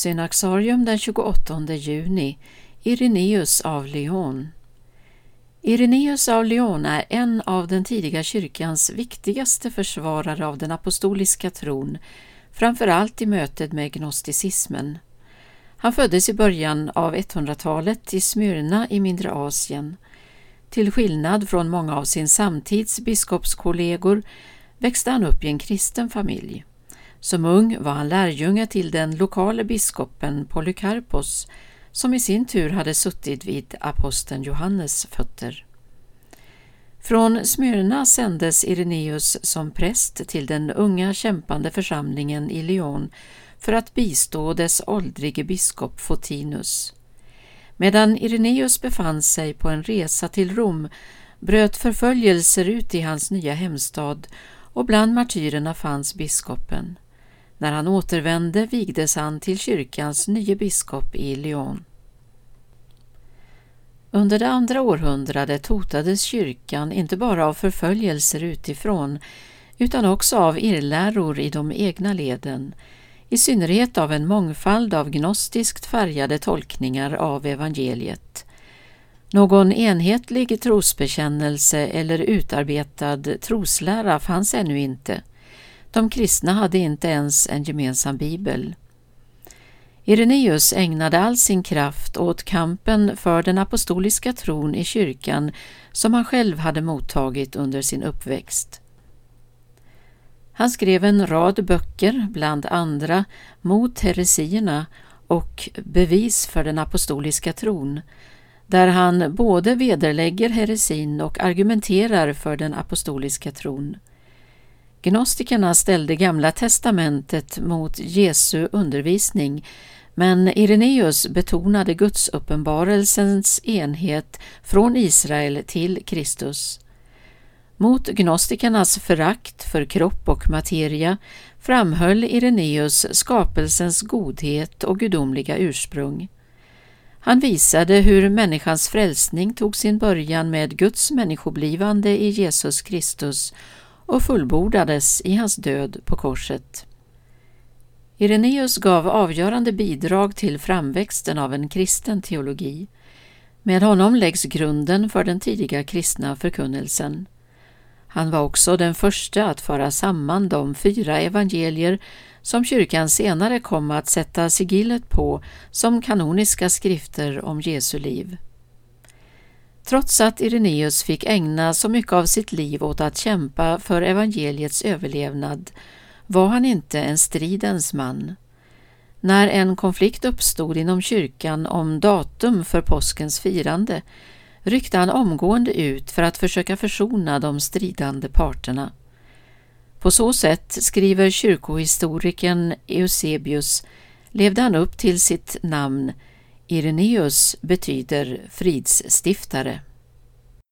Synaxarium den 28 juni Ireneus av Lyon Ireneus av Lyon är en av den tidiga kyrkans viktigaste försvarare av den apostoliska tron, framför allt i mötet med gnosticismen. Han föddes i början av 100-talet i Smyrna i Mindre Asien. Till skillnad från många av sin samtids biskopskollegor växte han upp i en kristen familj. Som ung var han lärjunge till den lokale biskopen Polycarpos som i sin tur hade suttit vid aposteln Johannes fötter. Från Smyrna sändes Ireneus som präst till den unga kämpande församlingen i Lyon för att bistå dess åldrige biskop Fotinus. Medan Ireneus befann sig på en resa till Rom bröt förföljelser ut i hans nya hemstad och bland martyrerna fanns biskopen. När han återvände vigdes han till kyrkans nye biskop i Lyon. Under det andra århundradet hotades kyrkan inte bara av förföljelser utifrån utan också av irrläror i de egna leden, i synnerhet av en mångfald av gnostiskt färgade tolkningar av evangeliet. Någon enhetlig trosbekännelse eller utarbetad troslära fanns ännu inte. De kristna hade inte ens en gemensam bibel. Ireneus ägnade all sin kraft åt kampen för den apostoliska tron i kyrkan som han själv hade mottagit under sin uppväxt. Han skrev en rad böcker, bland andra Mot heresierna och Bevis för den apostoliska tron, där han både vederlägger heresin och argumenterar för den apostoliska tron. Gnostikerna ställde Gamla testamentet mot Jesu undervisning men Ireneus betonade Guds uppenbarelsens enhet från Israel till Kristus. Mot gnostikernas förakt för kropp och materia framhöll Ireneus skapelsens godhet och gudomliga ursprung. Han visade hur människans frälsning tog sin början med Guds människoblivande i Jesus Kristus och fullbordades i hans död på korset. Ireneus gav avgörande bidrag till framväxten av en kristen teologi. Med honom läggs grunden för den tidiga kristna förkunnelsen. Han var också den första att föra samman de fyra evangelier som kyrkan senare kom att sätta sigillet på som kanoniska skrifter om Jesu liv. Trots att Ireneus fick ägna så mycket av sitt liv åt att kämpa för evangeliets överlevnad var han inte en stridens man. När en konflikt uppstod inom kyrkan om datum för påskens firande ryckte han omgående ut för att försöka försona de stridande parterna. På så sätt, skriver kyrkohistorikern Eusebius, levde han upp till sitt namn. Ireneus betyder fridsstiftare.